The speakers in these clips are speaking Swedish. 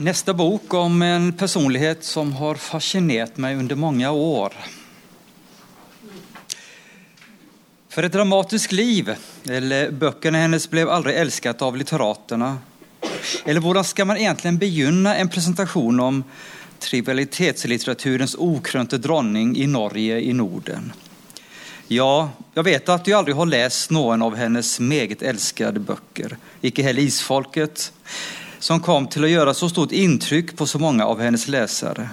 Nästa bok om en personlighet som har fascinerat mig under många år. För ett dramatiskt liv, eller böckerna hennes blev aldrig älskat av litteraterna. Eller hur ska man egentligen begynna en presentation om trivialitetslitteraturens okrönte dronning i Norge i Norden? Ja, jag vet att jag aldrig har läst någon av hennes meget älskade böcker, icke heller Isfolket, som kom till att göra så stort intryck på så många av hennes läsare.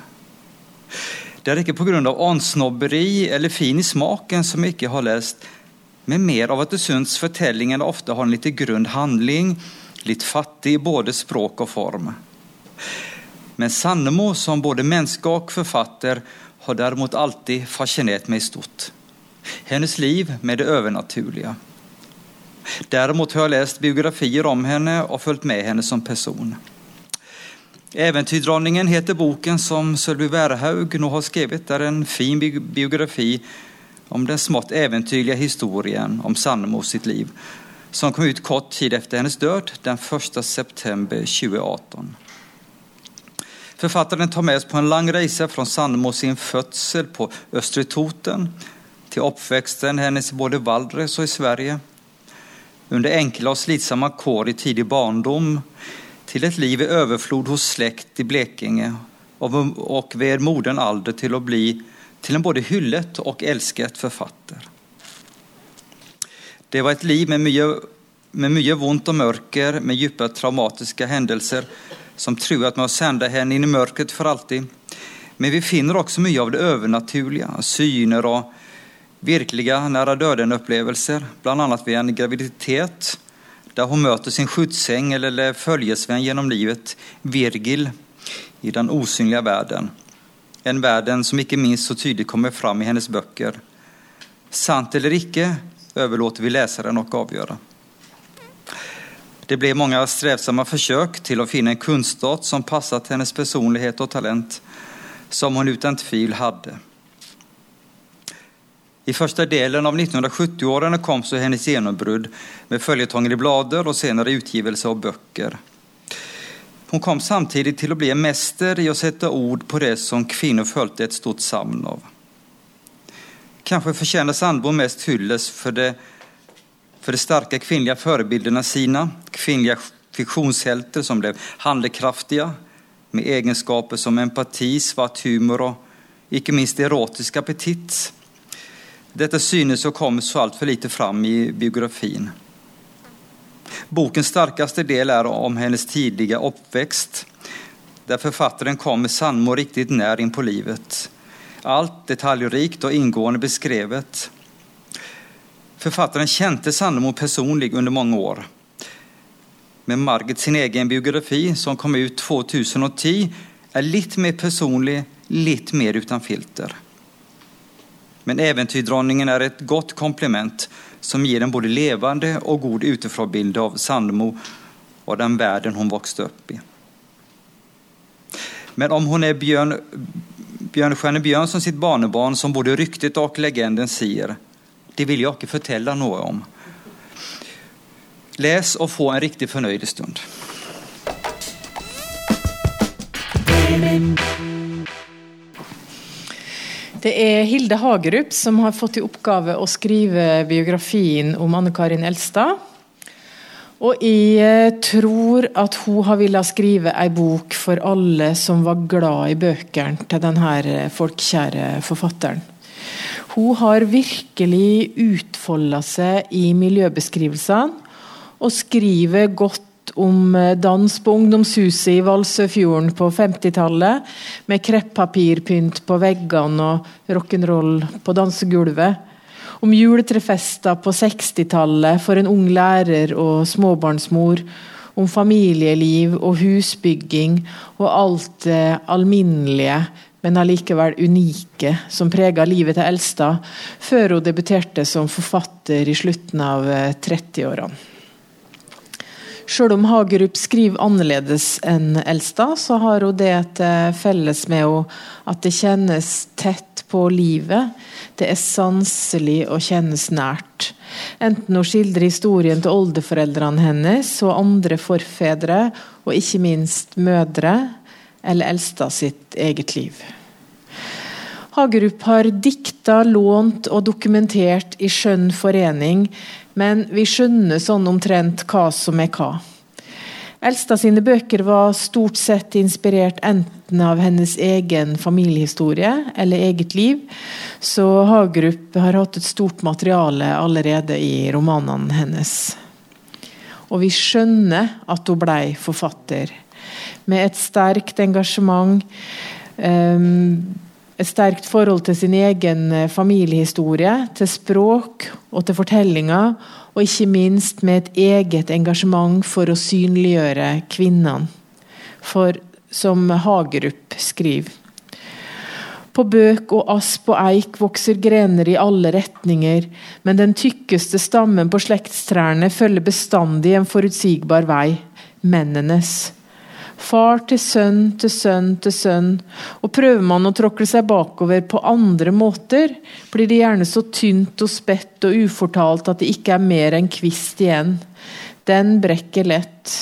Det är icke på grund av ansnobberi eller fin i smaken som jag icke har läst, men mer av att det syns förtällningen ofta har en lite grund handling, lite fattig i både språk och form. Men Sannemo som både människa och författare har däremot alltid fascinerat mig stort. Hennes liv med det övernaturliga. Däremot har jag läst biografier om henne och följt med henne som person. Äventyrdronningen heter boken som Sölvi Wärhaug nog har skrivit. Det är en fin biografi om den smått äventyrliga historien om Sannemo och sitt liv som kom ut kort tid efter hennes död den 1 september 2018. Författaren tar med oss på en lång resa från Sannemo sin födsel på Östre Toten till uppväxten hennes i både Valdres och i Sverige under enkla och slitsamma kår i tidig barndom till ett liv i överflod hos släkt i Blekinge och vid moden ålder till att bli till en både hyllet och älsket författare. Det var ett liv med mycket, med mycket ont och mörker, med djupa traumatiska händelser som truat med att sända henne in i mörkret för alltid. Men vi finner också mycket av det övernaturliga, syner och Virkliga nära döden-upplevelser, bland annat vid en graviditet där hon möter sin skyddsängel eller följesvän genom livet, Virgil, i den osynliga världen. En världen som icke minst så tydligt kommer fram i hennes böcker. Sant eller icke överlåter vi läsaren att avgöra. Det blev många strävsamma försök till att finna en kunskap som passat hennes personlighet och talent, som hon utan tvivel hade. I första delen av 1970-åren kom så hennes genombrott med följetonger i blader och senare utgivelse av böcker. Hon kom samtidigt till att bli en mäster i att sätta ord på det som kvinnor följde ett stort samn av. Kanske förtjänar Sandbom mest hylles för de, för de starka kvinnliga förebilderna sina, kvinnliga fiktionshjältar som blev handlekraftiga med egenskaper som empati, svart humor och icke minst erotisk appetit detta synes och kommer så allt för lite fram i biografin. Bokens starkaste del är om hennes tidiga uppväxt, där författaren kommer Sandmo riktigt när in på livet. Allt detaljrikt och ingående beskrivet. Författaren kände Sandemo personlig under många år. Men Margit sin egen biografi som kom ut 2010 är lite mer personlig, lite mer utan filter. Men Äventyrdronningen är ett gott komplement som ger en både levande och god utifrånbild av Sandmo och den världen hon växte upp i. Men om hon är Björn, Björnstjerne Björn som sitt barnebarn som både ryktet och legenden säger, det vill jag inte förtälla något om. Läs och få en riktigt förnöjd stund. Det är Hilde Hagerup som har fått i uppgave att skriva biografin om Anne Karin Elstad. Och jag tror att hon har velat skriva en bok för alla som var glada i böckerna till den här folkkära författaren. Hon har verkligen utfoldat sig i miljöbeskrivelsen och skriver om eh, dans på ungdomshuset i Valsöfjorden på 50-talet med kreppapirpynt på väggarna och rock'n'roll på dansgolvet. Om juletrefester på 60-talet för en ung lärare och småbarnsmor. Om familjeliv och husbygging och allt det allmänliga men allikevel unike, som prega livet til Elstad, før hun debuterte som författare i slutten av eh, 30-årene. Selv om Hagerup skriver annerledes enn Elstad, så har hun det til eh, felles med henne at det kjennes tett på livet. Det er sanselig og kjennes nært. Enten hun skildrer historien til oldeforeldrene hennes og andre forfedre, og ikke minst mødre, eller Elstad sitt eget liv. Hagerup har dikta, lånt och dokumenterat i skön förening men vi skjønner sånn omtrent hva som är hva. Elsta sine böcker var stort sett inspirerat enten av hennes egen familjehistoria eller eget liv, så Hagerup har haft ett stort material allerede i romanen hennes. Och vi skjønner att hon blev författare med ett starkt engagemang Um, ehm, et sterkt forhold til sin egen eh, familjehistoria, familiehistorie, til språk og til fortellinger, og ikke minst med et eget engasjement for å synliggjøre kvinnene. For som Hagerup skriver På bøk og asp og eik vokser grener i alle retninger, men den tykkeste stammen på slektstrærne følger bestandig en forutsigbar vei mennenes. Far til sønn til sønn til sønn. Og prøver man å tråkle seg bakover på andre måter, blir det gjerne så tynt og spett og ufortalt at det ikke er mer enn kvist igjen. Den brekker lett.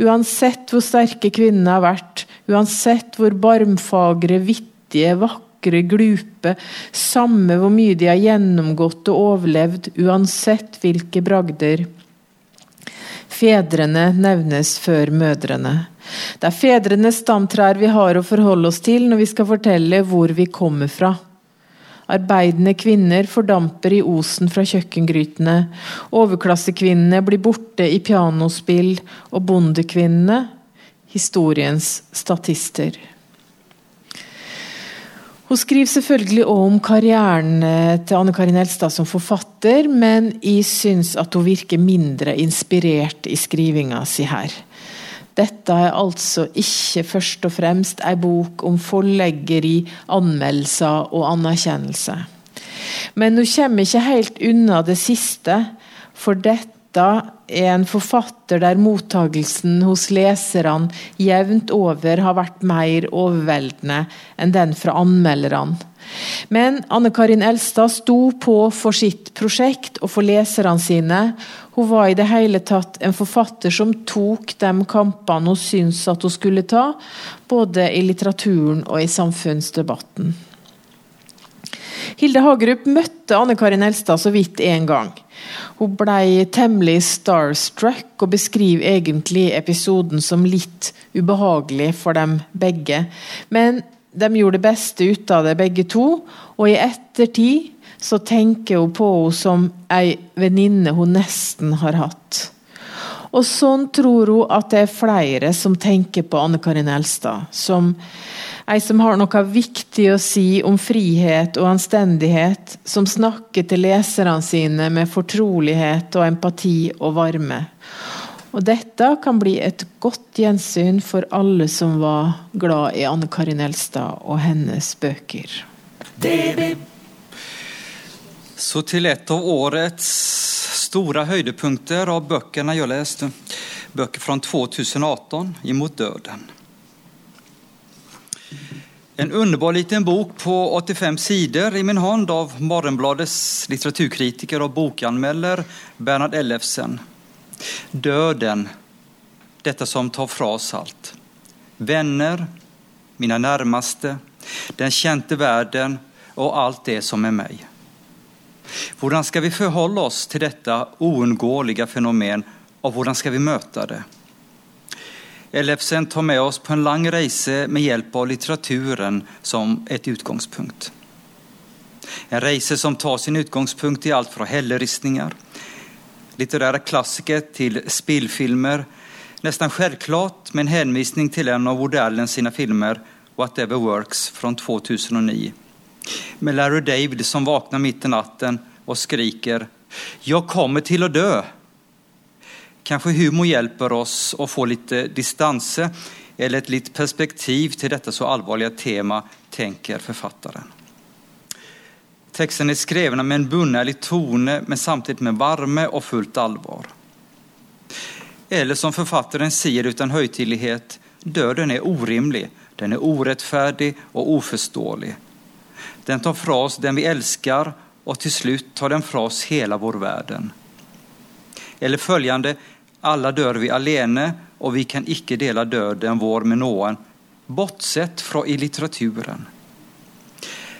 Uansett hvor sterke kvinnene har vært, uansett hvor barmfagre, vittige, vakre, glupe, samme hvor mye de har gjennomgått og overlevd, uansett hvilke bragder. Fedrene nevnes før mødrene. Det er fedrenes stamtrær vi har å forholde oss til når vi skal fortelle hvor vi kommer fra. Arbeidende kvinner fordamper i osen fra kjøkkengrytene. Overklassekvinnene blir borte i pianospill, og bondekvinnene historiens statister. Hun skriver selvfølgelig om karrieren eh, til Anne Karin Elstad som forfatter, men jeg syns at hun virker mindre inspirert i skrivinga si her. Dette er altså ikke først og fremst ei bok om forleggeri, anmeldelser og anerkjennelse. Men hun kommer ikke helt unna det siste, for dette er en författare där mottagelsen hos läsaren jämnt över har varit mer överväldigande än den från anmälaren. Men Anne Karin Elstad stod på för sitt projekt och för läsaren sina. Hon var i det hela tatt en författare som tog de kampene hun syns att hon skulle ta, både i litteraturen och i samhällsdebatten. Hilde Hagerup mötte Anne Karin Elstad så vitt en gång. Hun blev temmelig starstruck og beskriver egentlig episoden som litt ubehagelig for dem begge. Men de gjorde det beste ut av det, begge to. Og i ettertid så tenker hun på henne som ei venninne hun nesten har hatt. Og sånn tror hun at det er flere som tenker på Anne Karin Elstad. Som Ei som har noe viktig å si om frihet og anstendighet, som snakker til leserne sine med fortrolighet og empati og varme. Og dette kan bli et godt gjensyn for alle som var glad i Anne Karin Elstad og hennes bøker. Så till ett av årets stora höjdpunkter av böckerna jag läste. Böcker från 2018, Emot döden. En underbar liten bok på 85 sidor i min hand av Morgonbladets litteraturkritiker och bokanmäler Bernhard Ellefsen. Döden, detta som tar fra oss allt. Vänner, mina närmaste, den kände världen och allt det som är mig. Hvordan ska vi förhålla oss till detta oundgåeliga fenomen, och hvordan ska vi möta det? Ellefsen tar med oss på en lang reise med hjälp av litteraturen som ett utgångspunkt. En reise som tar sin utgångspunkt i allt från hällristningar, litterära klassiker till spillfilmer, Nästan självklart med en hänvisning till en av Woody Allens sina filmer, Whatever Works, från 2009. Med Larry David som vaknar mitt i natten och skriker ”Jag kommer till att dö! Kanske humor hjälper oss att få lite distans eller ett litet perspektiv till detta så allvarliga tema, tänker författaren. Texten är skriven med en bunnärlig tone, men samtidigt med varme och fullt allvar. Eller som författaren säger utan högtidlighet, döden är orimlig, den är orättfärdig och oförståelig. Den tar från oss den vi älskar och till slut tar den från oss hela vår världen. Eller följande, alla dör vi alene och vi kan icke dela döden vår med någon, bortsett från i litteraturen.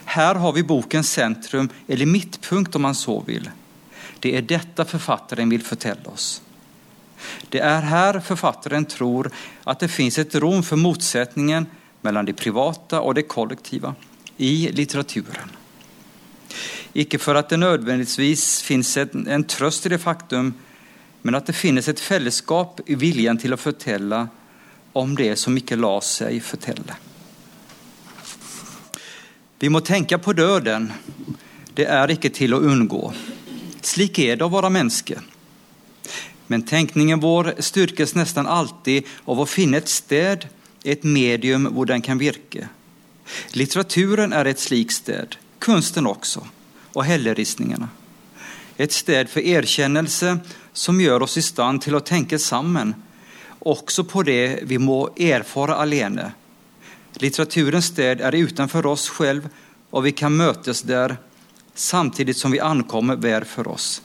Här har vi bokens centrum, eller mittpunkt om man så vill. Det är detta författaren vill förtälla oss. Det är här författaren tror att det finns ett rum för motsättningen mellan det privata och det kollektiva i litteraturen. Icke för att det nödvändigtvis finns en, en tröst i det faktum, men att det finns ett fällskap i viljan till att förtälla om det som icke la sig förtälla. Vi må tänka på döden, det är icke till att undgå. Slik är det att vara människa. Men tänkningen vår styrkes nästan alltid av att finna ett städ, ett medium hvor den kan virka. Litteraturen är ett slikt städ, konsten också, och helleristningarna. Ett städ för erkännelse som gör oss i stand till att tänka samman, också på det vi må erfara alene. Litteraturens städ är utanför oss själv och vi kan mötas där samtidigt som vi ankommer var för oss.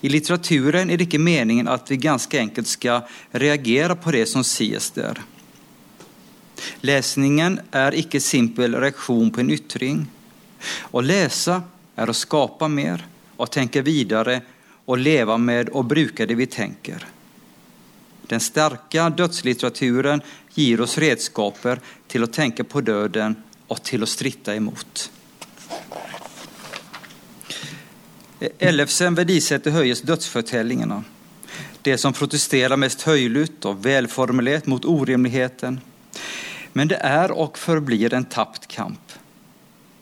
I litteraturen är det inte meningen att vi ganska enkelt ska reagera på det som sägs där. Läsningen är icke simpel reaktion på en yttring. Att läsa är att skapa mer, att tänka vidare och leva med och bruka det vi tänker. Den starka dödslitteraturen ger oss redskaper till att tänka på döden och till att strida emot. Ellefsen värdisätter höjes dödsförtällningarna. Det som protesterar mest höjligt och välformulerat mot orimligheten. Men det är och förblir en tappt kamp.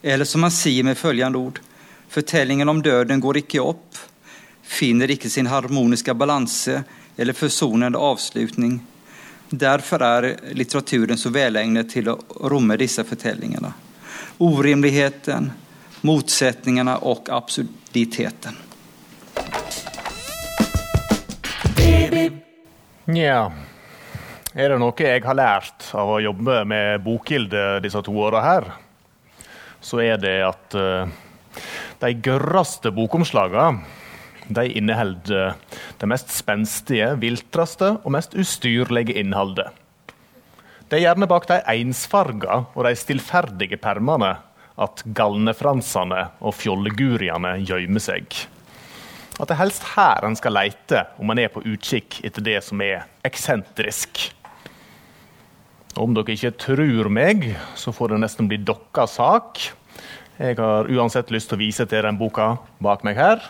Eller som man säger med följande ord. Förtällningen om döden går icke upp, finner icke sin harmoniska balanse eller försonande avslutning. Därför är litteraturen så välägnad till att romma dessa förtällningarna. Orimligheten, motsättningarna och absurditeten. Ja, är det något jag har lärt av att jobba med Bokhilde dessa två åra här, så är det att eh, de grövsta bokomslagen de inneholder eh, det mest spenstige, viltreste og mest ustyrlige innholdet. Det er gjerne bak de ensfarga og de stillferdige permene at galnefransene og fjolleguriene gjemmer seg. At det er helst her en skal leite om en er på utkikk etter det som er eksentrisk. Om dere ikke tror meg, så får det nesten bli deres sak. Jeg har uansett lyst til å vise til den boka bak meg her.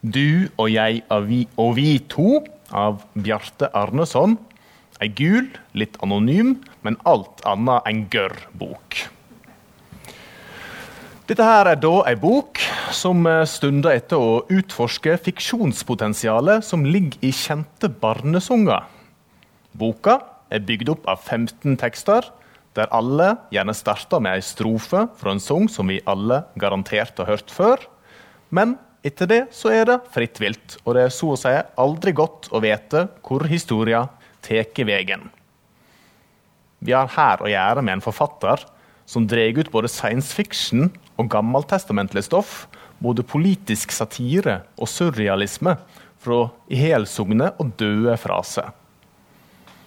'Du og jeg og vi, og vi to' av Bjarte Arneson. Ei gul, litt anonym, men alt annet enn gørr bok. Dette her er da ei bok som eh, stunder etter å utforske fiksjonspotensialet som ligger i kjente barnesanger. Boka er bygd opp av 15 tekster, der alle gjerne starter med ei strofe fra en sang som vi alle garantert har hørt før. Men etter det så er det fritt vilt, og det er så å si aldri godt å vite hvor historia tar veien. Vi har her å gjøre med en forfatter som drar ut både science fiction og gammeltestamentlig stoff, både politisk satire og surrealisme, fra ihjelsugne og døde fraser.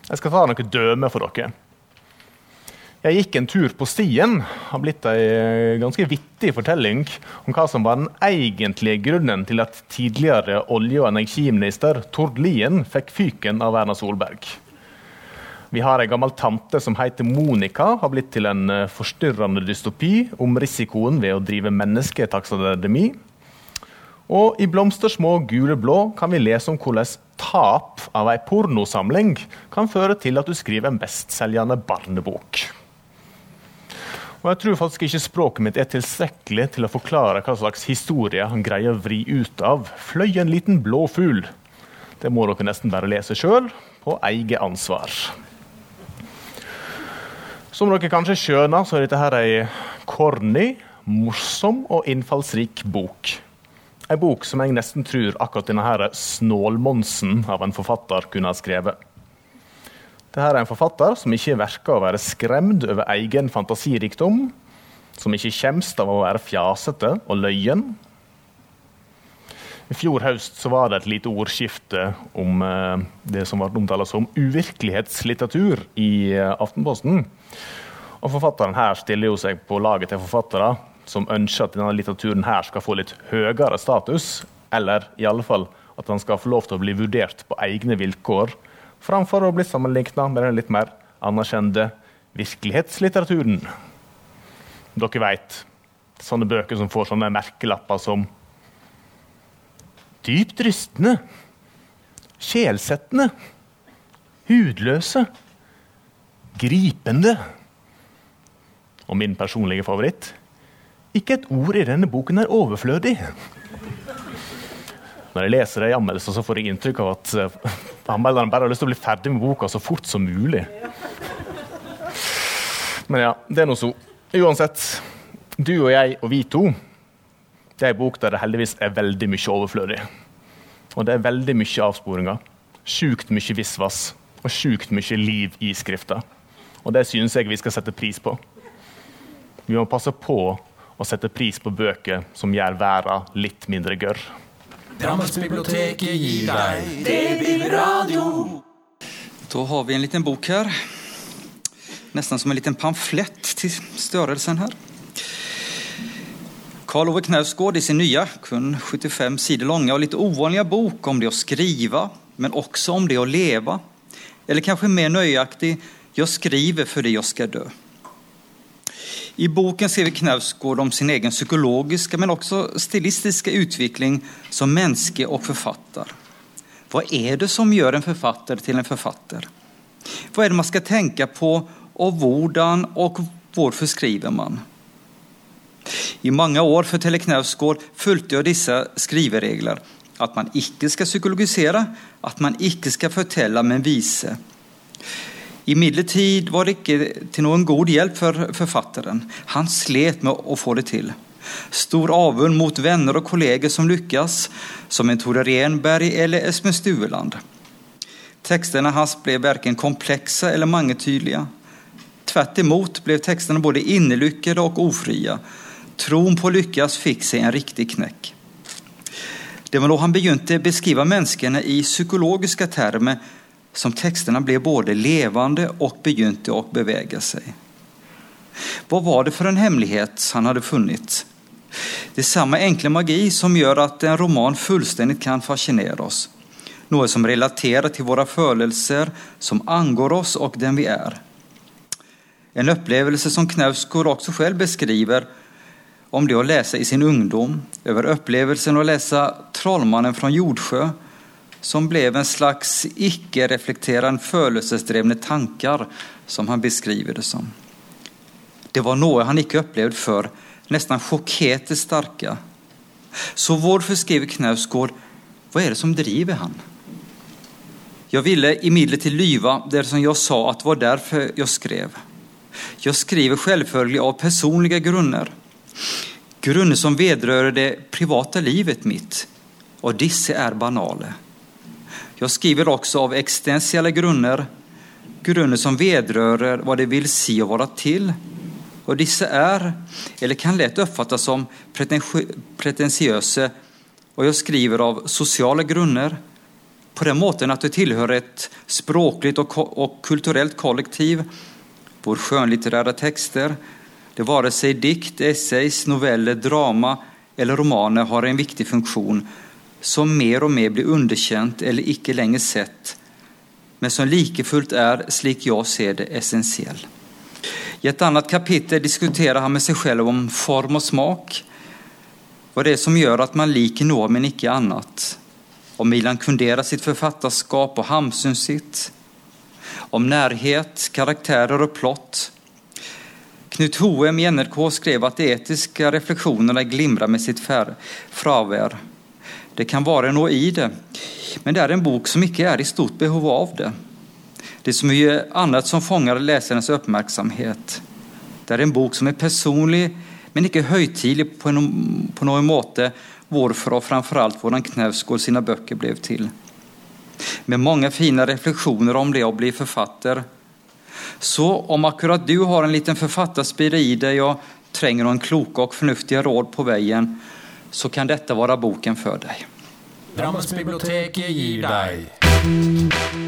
Jeg skal ta noen døme for dere. Jeg gikk en tur på stien har blitt en eh, ganske vittig fortelling om hva som var den egentlige grunnen til at tidligere olje- og energiminister Tord Lien fikk fyken av Erna Solberg. Vi har ei gammel tante som heter Monica, har blitt til en eh, forstyrrende dystopi om risikoen ved å drive mennesketaksademi. Og i 'Blomstersmå gule blå' kan vi lese om hvordan tap av ei pornosamling kan føre til at du skriver en bestselgende barnebok. Og Jeg tror faktisk ikke språket mitt er tilstrekkelig til å forklare hva slags historie han greier å vri ut av 'Fløy en liten blå fugl'. Det må dere nesten bare lese sjøl, på eget ansvar. Som dere kanskje skjønner, så er dette her ei corny, morsom og innfallsrik bok. En bok som jeg nesten tror akkurat denne her snålmonsen av en forfatter kunne ha skrevet. Det her er en forfatter som ikke verker å være skremt over egen fantasirikdom, som ikke skjemmes av å være fjasete og løyen. I fjor høst så var det et lite ordskifte om eh, det som ble omtalt som uvirkelighetslitteratur i eh, Aftenposten. Og Forfatteren her stiller jo seg på laget til forfattere som ønsker at denne litteraturen her skal få litt høyere status, eller i alle fall at den skal få lov til å bli vurdert på egne vilkår, framfor å bli sammenlignet med den litt mer anerkjente virkelighetslitteraturen. Dere vet, sånne bøker som får sånne merkelapper som dypt rystende, sjelsettende, hudløse, gripende. Og min personlige favoritt ikke et ord i denne boken er overflødig. Når jeg leser det i anmeldelser, så får jeg inntrykk av at anmälaren anmelderen bare har lyst til å bli ferdig med boka så fort som mulig. Men ja, det er nå så. Uansett, du og jeg og vi to det er en bok der det heldigvis er veldig mye overflødig. Og det er veldig mye avsporinger. Sjukt mye visvas og sjukt mye liv i skrifta. Og det syns jeg vi skal sette pris på. Vi må passe på å sette pris på bøker som gjør verden litt mindre gørr. Drammensbiblioteket gir deg DB-radio. Då har vi en liten bok här. Nästan som en liten pamflett till störelsen här. Karl Ove Knausgård i sin nya, kun 75 sidor långa och lite ovanliga bok om det att skriva, men också om det att leva. Eller kanske mer nöjaktig, jag skriver för det jag ska dö. I boken ser vi Knausgård om sin egen psykologiska men också stilistiska utveckling som människa och författare. Vad är det som gör en författare till en författare? Vad är det man ska tänka på och hvordan och varför skriver man? I många år för Telle Knausgård följde jag dessa skriveregler. Att man icke ska psykologisera, att man icke ska förtälla men vise. Imidlertid var det icke till någon god hjälp för författaren. Han slet med att få det till. Stor avund mot vänner och kolleger som lyckas, som en Tore Renberg eller Esmen Stueland. Texterna hans blev varken komplexa eller mangetydliga. Tvärt emot blev texterna både innelyckade och ofria. Tron på lyckas fick sig en riktig knäck. Det var då han begynte beskriva människorna i psykologiska termer som texterna blev både levande och begynte att beväga sig. Vad var det för en hemlighet han hade funnit? Det är samma enkla magi som gör att en roman fullständigt kan fascinera oss. Något som relaterar till våra födelser, som angår oss och den vi är. En upplevelse som Knausgård också själv beskriver om det att läsa i sin ungdom, över upplevelsen att läsa Trollmannen från Jordsjö som blev en slags icke-reflekterande födelsedrivna tankar, som han beskriver det som. Det var något han icke upplevde för nästan sjokkerte starka. Så varför, skriver Knausgård, vad är det som driver han? Jag ville emellertid lyva det som jag sa att det var därför jag skrev. Jag skriver självföljligt av personliga grunder, grunder som vedrör det privata livet mitt, och disse är banale. Jag skriver också av existentiella grunder, grunder som vedrörer vad det vill se och vara till. Och dessa är, eller kan lätt uppfattas som pretentiösa och jag skriver av sociala grunder, på den måten att du tillhör ett språkligt och, och kulturellt kollektiv. Vår skönlitterära texter, det vare sig dikt, essays, noveller, drama eller romaner har en viktig funktion som mer och mer blir underkänt eller icke längre sett, men som likefullt är, slik jag ser det, essentiell. I ett annat kapitel diskuterar han med sig själv om form och smak, vad det är som gör att man liker någon men icke annat, Om Milan Kundera sitt författarskap och Hamsun sitt. Om närhet, karaktärer och plott. Knut Hoem i NRK skrev att de etiska reflektionerna glimrar med sitt fravær. Det kan vara nå i det, men det är en bok som icke är i stort behov av det. Det är så mycket annat som fångar läsarens uppmärksamhet. Det är en bok som är personlig, men icke högtidlig på, no på något måte, varför och framförallt våran Knausgård sina böcker blev till. Med många fina reflektioner om det att bli författare. Så om akkurat du har en liten författarspira i dig och tränger någon kloka och förnuftiga råd på vägen så kan detta vara boken för dig. Drammens Drammensbiblioteket gir deg.